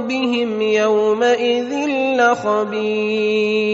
بهم يومئذ لخبير.